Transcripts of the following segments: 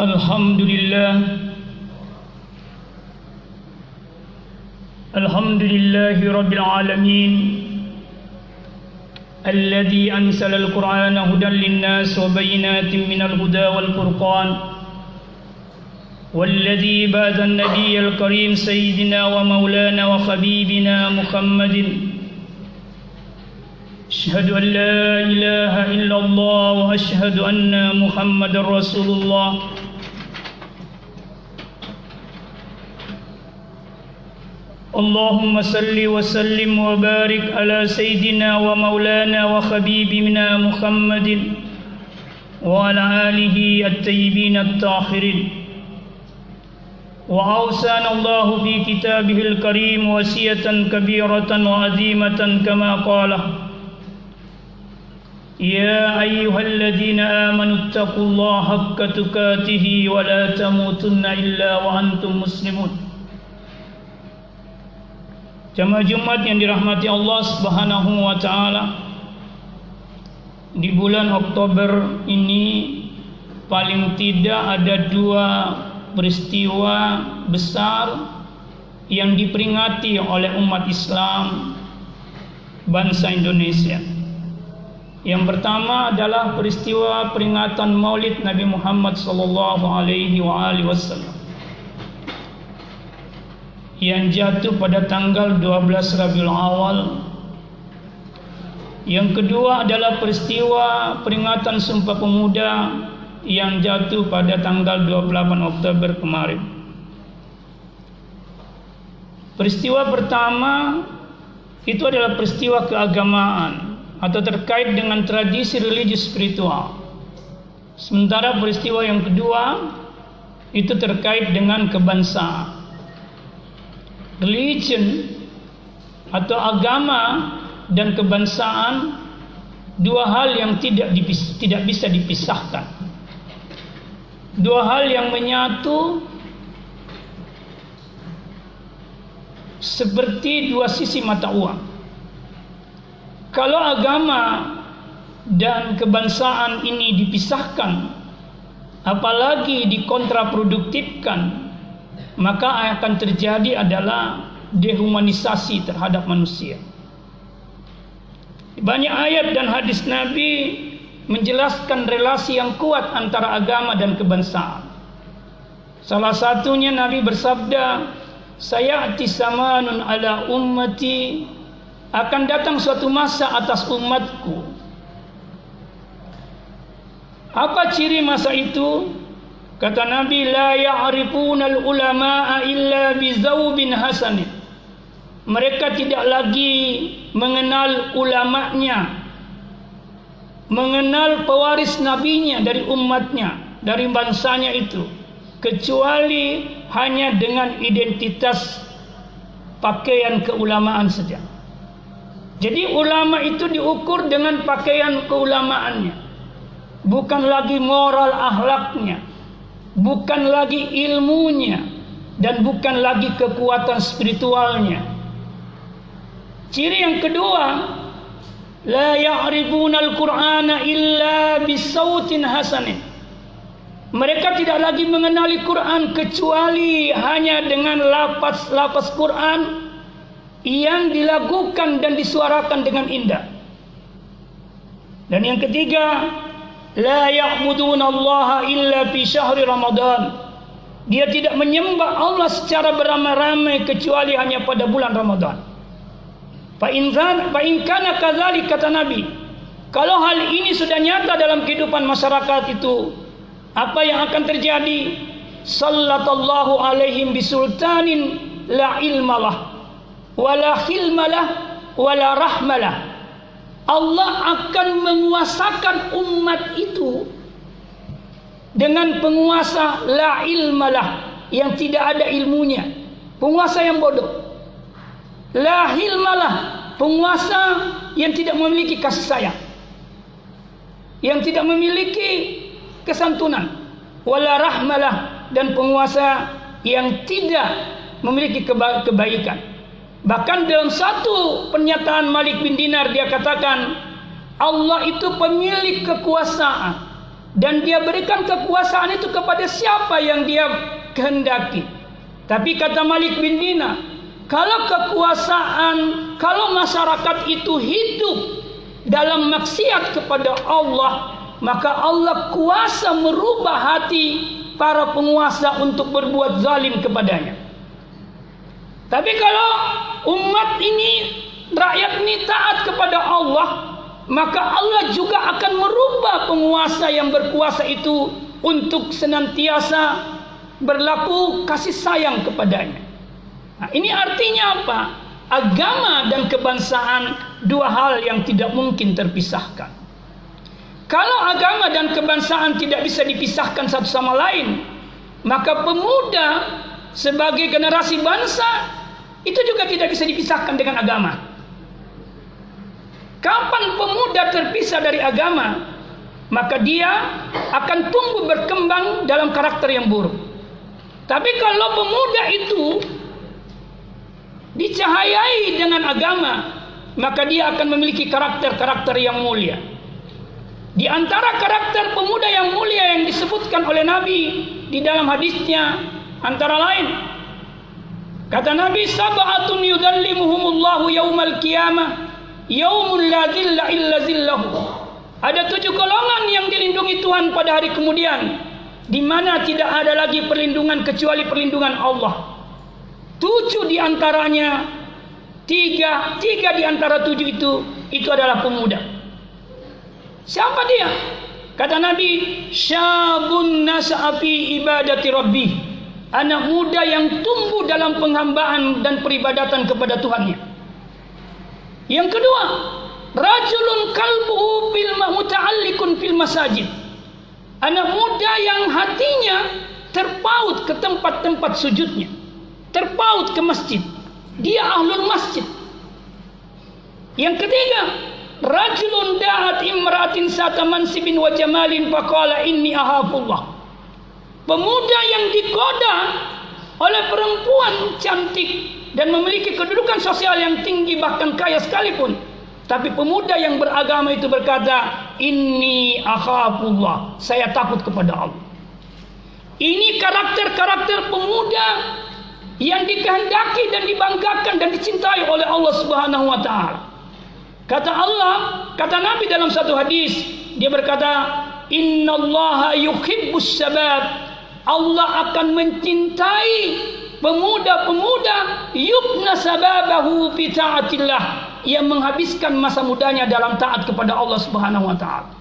الحمد لله الحمد لله رب العالمين الذي أنزل القرآن هدى للناس وبينات من الهدى والفرقان والذي بعد النبي الكريم سيدنا ومولانا وحبيبنا محمد أشهد أن لا إله إلا الله وأشهد أن محمد رسول الله اللهم صل وسلم وبارك على سيدنا ومولانا وحبيبنا محمد وعلى آله الطيبين الطاهرين. وأوصانا الله في كتابه الكريم وصية كبيرة وعظيمة كما قال يا أيها الذين آمنوا اتقوا الله حق تقاته ولا تموتن إلا وأنتم مسلمون. Jamaah Jumat yang dirahmati Allah Subhanahu wa taala. Di bulan Oktober ini paling tidak ada dua peristiwa besar yang diperingati oleh umat Islam bangsa Indonesia. Yang pertama adalah peristiwa peringatan Maulid Nabi Muhammad sallallahu alaihi wasallam yang jatuh pada tanggal 12 Rabiul Awal. Yang kedua adalah peristiwa peringatan Sumpah Pemuda yang jatuh pada tanggal 28 Oktober kemarin. Peristiwa pertama itu adalah peristiwa keagamaan atau terkait dengan tradisi religius spiritual. Sementara peristiwa yang kedua itu terkait dengan kebangsaan. Religion atau agama dan kebangsaan dua hal yang tidak dipis, tidak bisa dipisahkan. Dua hal yang menyatu seperti dua sisi mata uang. Kalau agama dan kebangsaan ini dipisahkan, apalagi dikontraproduktifkan, maka akan terjadi adalah dehumanisasi terhadap manusia. Banyak ayat dan hadis Nabi menjelaskan relasi yang kuat antara agama dan kebangsaan. Salah satunya Nabi bersabda, "Saya samanun ala ummati akan datang suatu masa atas umatku." Apa ciri masa itu? Kata Nabi, "La ya'rifuna al-ulama'a illa bi zawbin hasanin." Mereka tidak lagi mengenal ulamanya, mengenal pewaris nabinya dari umatnya, dari bangsanya itu, kecuali hanya dengan identitas pakaian keulamaan saja. Jadi ulama itu diukur dengan pakaian keulamaannya, bukan lagi moral akhlaknya, bukan lagi ilmunya, dan bukan lagi kekuatan spiritualnya. Ciri yang kedua, la ya'rifuna al-Qur'ana illa bisautin hasanin. Mereka tidak lagi mengenali Quran kecuali hanya dengan lapas-lapas Quran yang dilakukan dan disuarakan dengan indah. Dan yang ketiga, la ya'buduna Allah illa fi syahri Ramadan. Dia tidak menyembah Allah secara beramai-ramai kecuali hanya pada bulan Ramadan. Fa in kana kadzalik kata Nabi. Kalau hal ini sudah nyata dalam kehidupan masyarakat itu, apa yang akan terjadi? Sallallahu alaihim bisultanin la ilmalah wala khilmalah wala rahmalah. Allah akan menguasakan umat itu dengan penguasa la ilmalah yang tidak ada ilmunya, penguasa yang bodoh. La hilmalah penguasa yang tidak memiliki kasih sayang. Yang tidak memiliki kesantunan. Wala rahmalah dan penguasa yang tidak memiliki keba kebaikan. Bahkan dalam satu pernyataan Malik bin Dinar dia katakan Allah itu pemilik kekuasaan dan dia berikan kekuasaan itu kepada siapa yang dia kehendaki. Tapi kata Malik bin Dina, kalau kekuasaan, kalau masyarakat itu hidup dalam maksiat kepada Allah, maka Allah kuasa merubah hati para penguasa untuk berbuat zalim kepadanya. Tapi kalau umat ini, rakyat ini taat kepada Allah, maka Allah juga akan merubah penguasa yang berkuasa itu untuk senantiasa berlaku kasih sayang kepadanya. Nah, ini artinya apa? Agama dan kebangsaan dua hal yang tidak mungkin terpisahkan. Kalau agama dan kebangsaan tidak bisa dipisahkan satu sama lain, maka pemuda sebagai generasi bangsa itu juga tidak bisa dipisahkan dengan agama. Kapan pemuda terpisah dari agama, maka dia akan tumbuh berkembang dalam karakter yang buruk. Tapi kalau pemuda itu dicahayai dengan agama, maka dia akan memiliki karakter-karakter yang mulia. Di antara karakter pemuda yang mulia yang disebutkan oleh Nabi di dalam hadisnya antara lain kata Nabi sab'atun yudallimuhumullahu yaumal qiyamah yaumul la dhilla illa zillahu ada tujuh golongan yang dilindungi Tuhan pada hari kemudian di mana tidak ada lagi perlindungan kecuali perlindungan Allah tujuh di antaranya tiga tiga di antara tujuh itu itu adalah pemuda Siapa dia? Kata Nabi, syabun nasa'afi ibadati rabbi. Anak muda yang tumbuh dalam penghambaan dan peribadatan kepada Tuhannya. Yang kedua, rajulun kalbuhu fil muta'alliqun fil masajid. Anak muda yang hatinya terpaut ke tempat-tempat sujudnya. Terpaut ke masjid. Dia ahlul masjid. Yang ketiga, Rajulun da'at imratin sata mansibin wa jamalin faqala inni ahafullah. Pemuda yang digoda oleh perempuan cantik dan memiliki kedudukan sosial yang tinggi bahkan kaya sekalipun. Tapi pemuda yang beragama itu berkata, Inni akhafullah. Saya takut kepada Allah. Ini karakter-karakter pemuda yang dikehendaki dan dibanggakan dan dicintai oleh Allah Subhanahu wa taala. Kata Allah, kata Nabi dalam satu hadis, dia berkata, Inna Allah yuhibbus sabab. Allah akan mencintai pemuda-pemuda yubna sababahu fi ta'atillah yang menghabiskan masa mudanya dalam taat kepada Allah Subhanahu wa taala.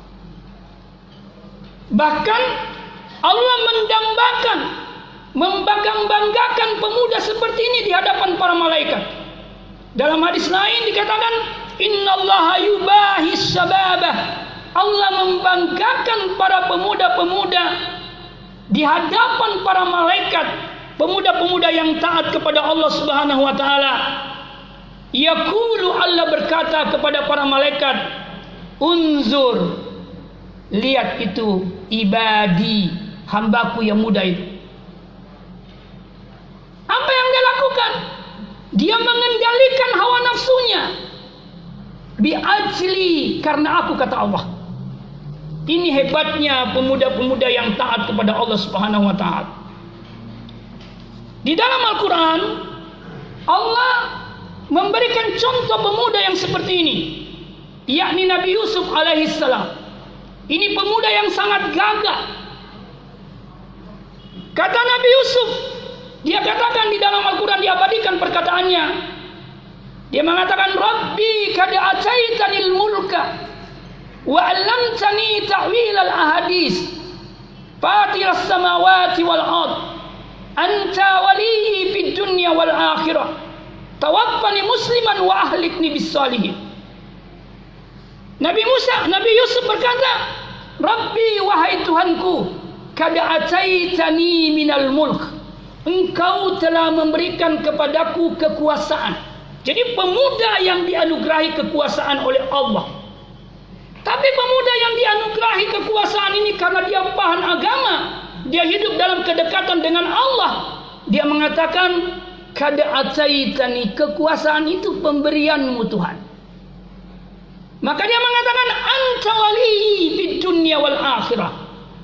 Bahkan Allah mendambakan membanggakan pemuda seperti ini di hadapan para malaikat. Dalam hadis lain dikatakan Innallaha yubahis sababah. Allah membanggakan para pemuda-pemuda di hadapan para malaikat, pemuda-pemuda yang taat kepada Allah Subhanahu wa taala. Yaqulu Allah berkata kepada para malaikat, "Unzur, lihat itu ibadi, hambaku yang muda itu." Apa yang dia lakukan? Dia mengendalikan hawa nafsunya biajli karena aku kata Allah ini hebatnya pemuda-pemuda yang taat kepada Allah Subhanahu wa taala. Di dalam Al-Qur'an Allah memberikan contoh pemuda yang seperti ini yakni Nabi Yusuf alaihissalam ini pemuda yang sangat gagah. Kata Nabi Yusuf dia katakan di dalam Al-Quran diabadikan perkataannya. Dia mengatakan Rabbi kad ataitanil mulka wa 'allamtani ta'wil al ahadis fatir as-samawati wal ard. Anta wali fid dunya wal akhirah. Tawaffani musliman wa ahlikni bis salihin. Nabi Musa Nabi Yusuf berkata Rabbi wahai Tuhanku kad ataitani minal mulk. Engkau telah memberikan kepadaku kekuasaan. Jadi pemuda yang dianugerahi kekuasaan oleh Allah. Tapi pemuda yang dianugerahi kekuasaan ini karena dia paham agama, dia hidup dalam kedekatan dengan Allah. Dia mengatakan, "Kada ataitani kekuasaan itu pemberianmu Tuhan." Maka dia mengatakan, "Anta wali di dunia wal akhirah."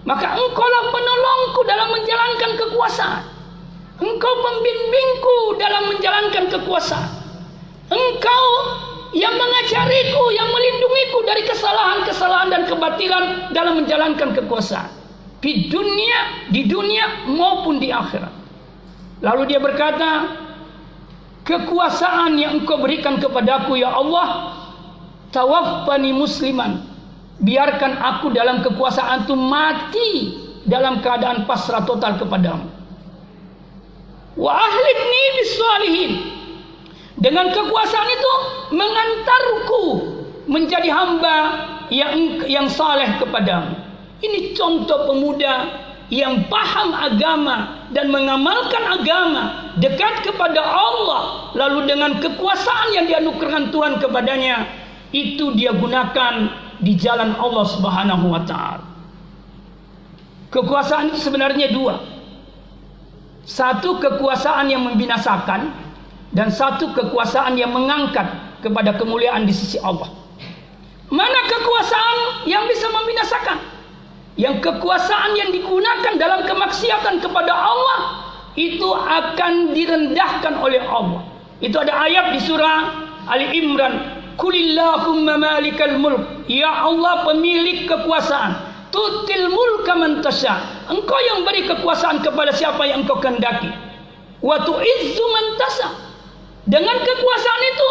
Maka engkaulah penolongku dalam menjalankan kekuasaan. Engkau pembimbingku dalam menjalankan kekuasaan. Engkau yang mengajariku, yang melindungiku dari kesalahan-kesalahan dan kebatilan dalam menjalankan kekuasaan. Di dunia, di dunia maupun di akhirat. Lalu dia berkata, kekuasaan yang engkau berikan kepadaku ya Allah, tawaffani musliman. Biarkan aku dalam kekuasaan itu mati dalam keadaan pasrah total kepadamu. Wa ahlibni bisalihin. Dengan kekuasaan itu mengantarku menjadi hamba yang yang saleh kepadamu. Ini contoh pemuda yang paham agama dan mengamalkan agama dekat kepada Allah lalu dengan kekuasaan yang dianugerahkan Tuhan kepadanya itu dia gunakan di jalan Allah Subhanahu wa taala. Kekuasaan itu sebenarnya dua. Satu kekuasaan yang membinasakan dan satu kekuasaan yang mengangkat kepada kemuliaan di sisi Allah. Mana kekuasaan yang bisa membinasakan? Yang kekuasaan yang digunakan dalam kemaksiatan kepada Allah itu akan direndahkan oleh Allah. Itu ada ayat di surah Ali Imran Kulillahumma malikal mulk. Ya Allah pemilik kekuasaan. Tutil mulka man. Engkau yang beri kekuasaan kepada siapa yang engkau kehendaki. Wa tu'izzu man. Dengan kekuasaan itu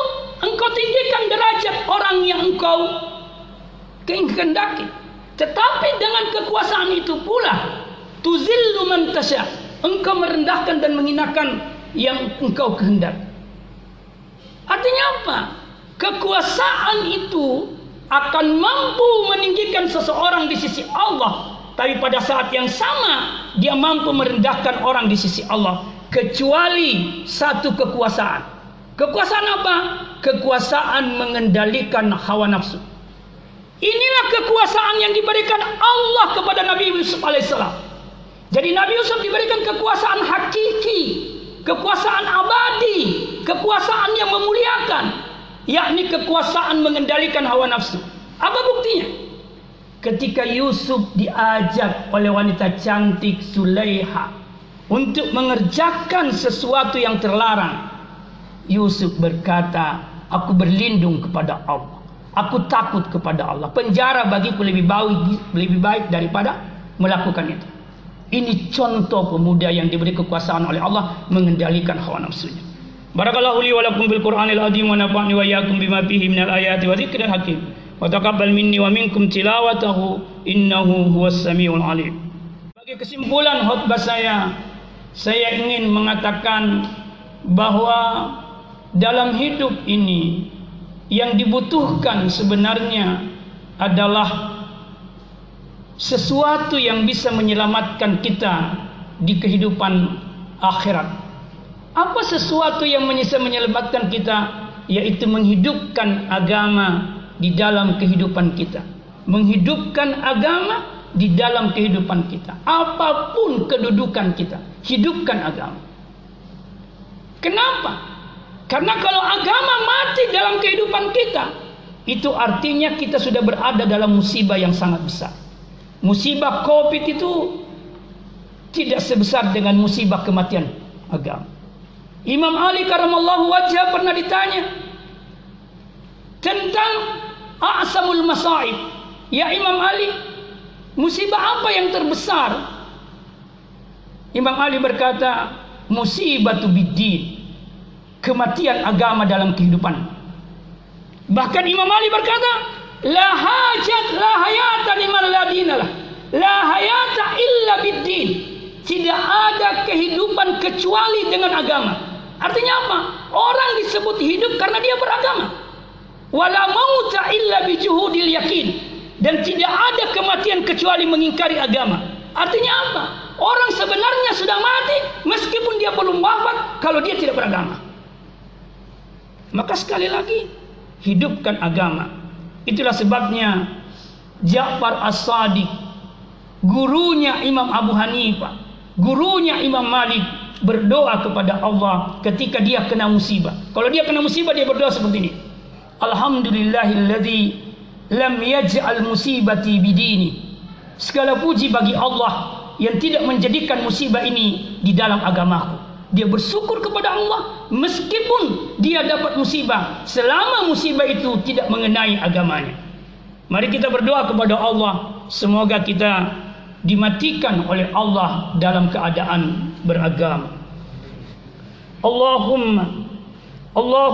engkau tinggikan derajat orang yang engkau kehendaki. Tetapi dengan kekuasaan itu pula tuzillu man. Engkau merendahkan dan menghinakan yang engkau kehendaki. Artinya apa? Kekuasaan itu akan mampu meninggikan seseorang di sisi Allah, tapi pada saat yang sama dia mampu merendahkan orang di sisi Allah, kecuali satu kekuasaan. Kekuasaan apa? Kekuasaan mengendalikan hawa nafsu. Inilah kekuasaan yang diberikan Allah kepada Nabi Yusuf alaihissalam. Jadi Nabi Yusuf diberikan kekuasaan hakiki, kekuasaan abadi, kekuasaan yang memuliakan, yakni kekuasaan mengendalikan hawa nafsu. Apa buktinya? Ketika Yusuf diajak oleh wanita cantik Sulaiha untuk mengerjakan sesuatu yang terlarang, Yusuf berkata, "Aku berlindung kepada Allah. Aku takut kepada Allah. Penjara bagiku lebih baik lebih baik daripada melakukan itu." Ini contoh pemuda yang diberi kekuasaan oleh Allah mengendalikan hawa nafsunya. Barakallahu li wa lakum bil Qur'anil azim wa nafa'ni wa iyyakum bima fihi minal ayati wa dzikril hakim. Wa taqabbal minni wa minkum tilawatahu innahu huwas samiul alim. Bagi kesimpulan khutbah saya, saya ingin mengatakan bahwa dalam hidup ini yang dibutuhkan sebenarnya adalah sesuatu yang bisa menyelamatkan kita di kehidupan akhirat. Apa sesuatu yang bisa menyelamatkan kita yaitu menghidupkan agama di dalam kehidupan kita. Menghidupkan agama di dalam kehidupan kita. Apa pun kedudukan kita, hidupkan agama. Kenapa? Karena kalau agama mati dalam kehidupan kita, itu artinya kita sudah berada dalam musibah yang sangat besar. Musibah Covid itu tidak sebesar dengan musibah kematian agama. Imam Ali karamallahu wajah pernah ditanya tentang a'samul masaib. Ya Imam Ali, musibah apa yang terbesar? Imam Ali berkata, musibatu biddin. Kematian agama dalam kehidupan. Bahkan Imam Ali berkata, la hajat la hayata liman la dinalah. La hayata illa biddin. Tidak ada kehidupan kecuali dengan agama. Artinya apa? Orang disebut hidup karena dia beragama. Wala mauta illa bijuhudil yakin. Dan tidak ada kematian kecuali mengingkari agama. Artinya apa? Orang sebenarnya sudah mati meskipun dia belum wafat kalau dia tidak beragama. Maka sekali lagi hidupkan agama. Itulah sebabnya Ja'far As-Sadiq gurunya Imam Abu Hanifah, gurunya Imam Malik berdoa kepada Allah ketika dia kena musibah. Kalau dia kena musibah dia berdoa seperti ini. Alhamdulillahilladzi lam yaj'al musibati bidini Segala puji bagi Allah yang tidak menjadikan musibah ini di dalam agamaku. Dia bersyukur kepada Allah meskipun dia dapat musibah selama musibah itu tidak mengenai agamanya. Mari kita berdoa kepada Allah semoga kita dimatikan oleh Allah dalam keadaan beragama. Allahumma Allah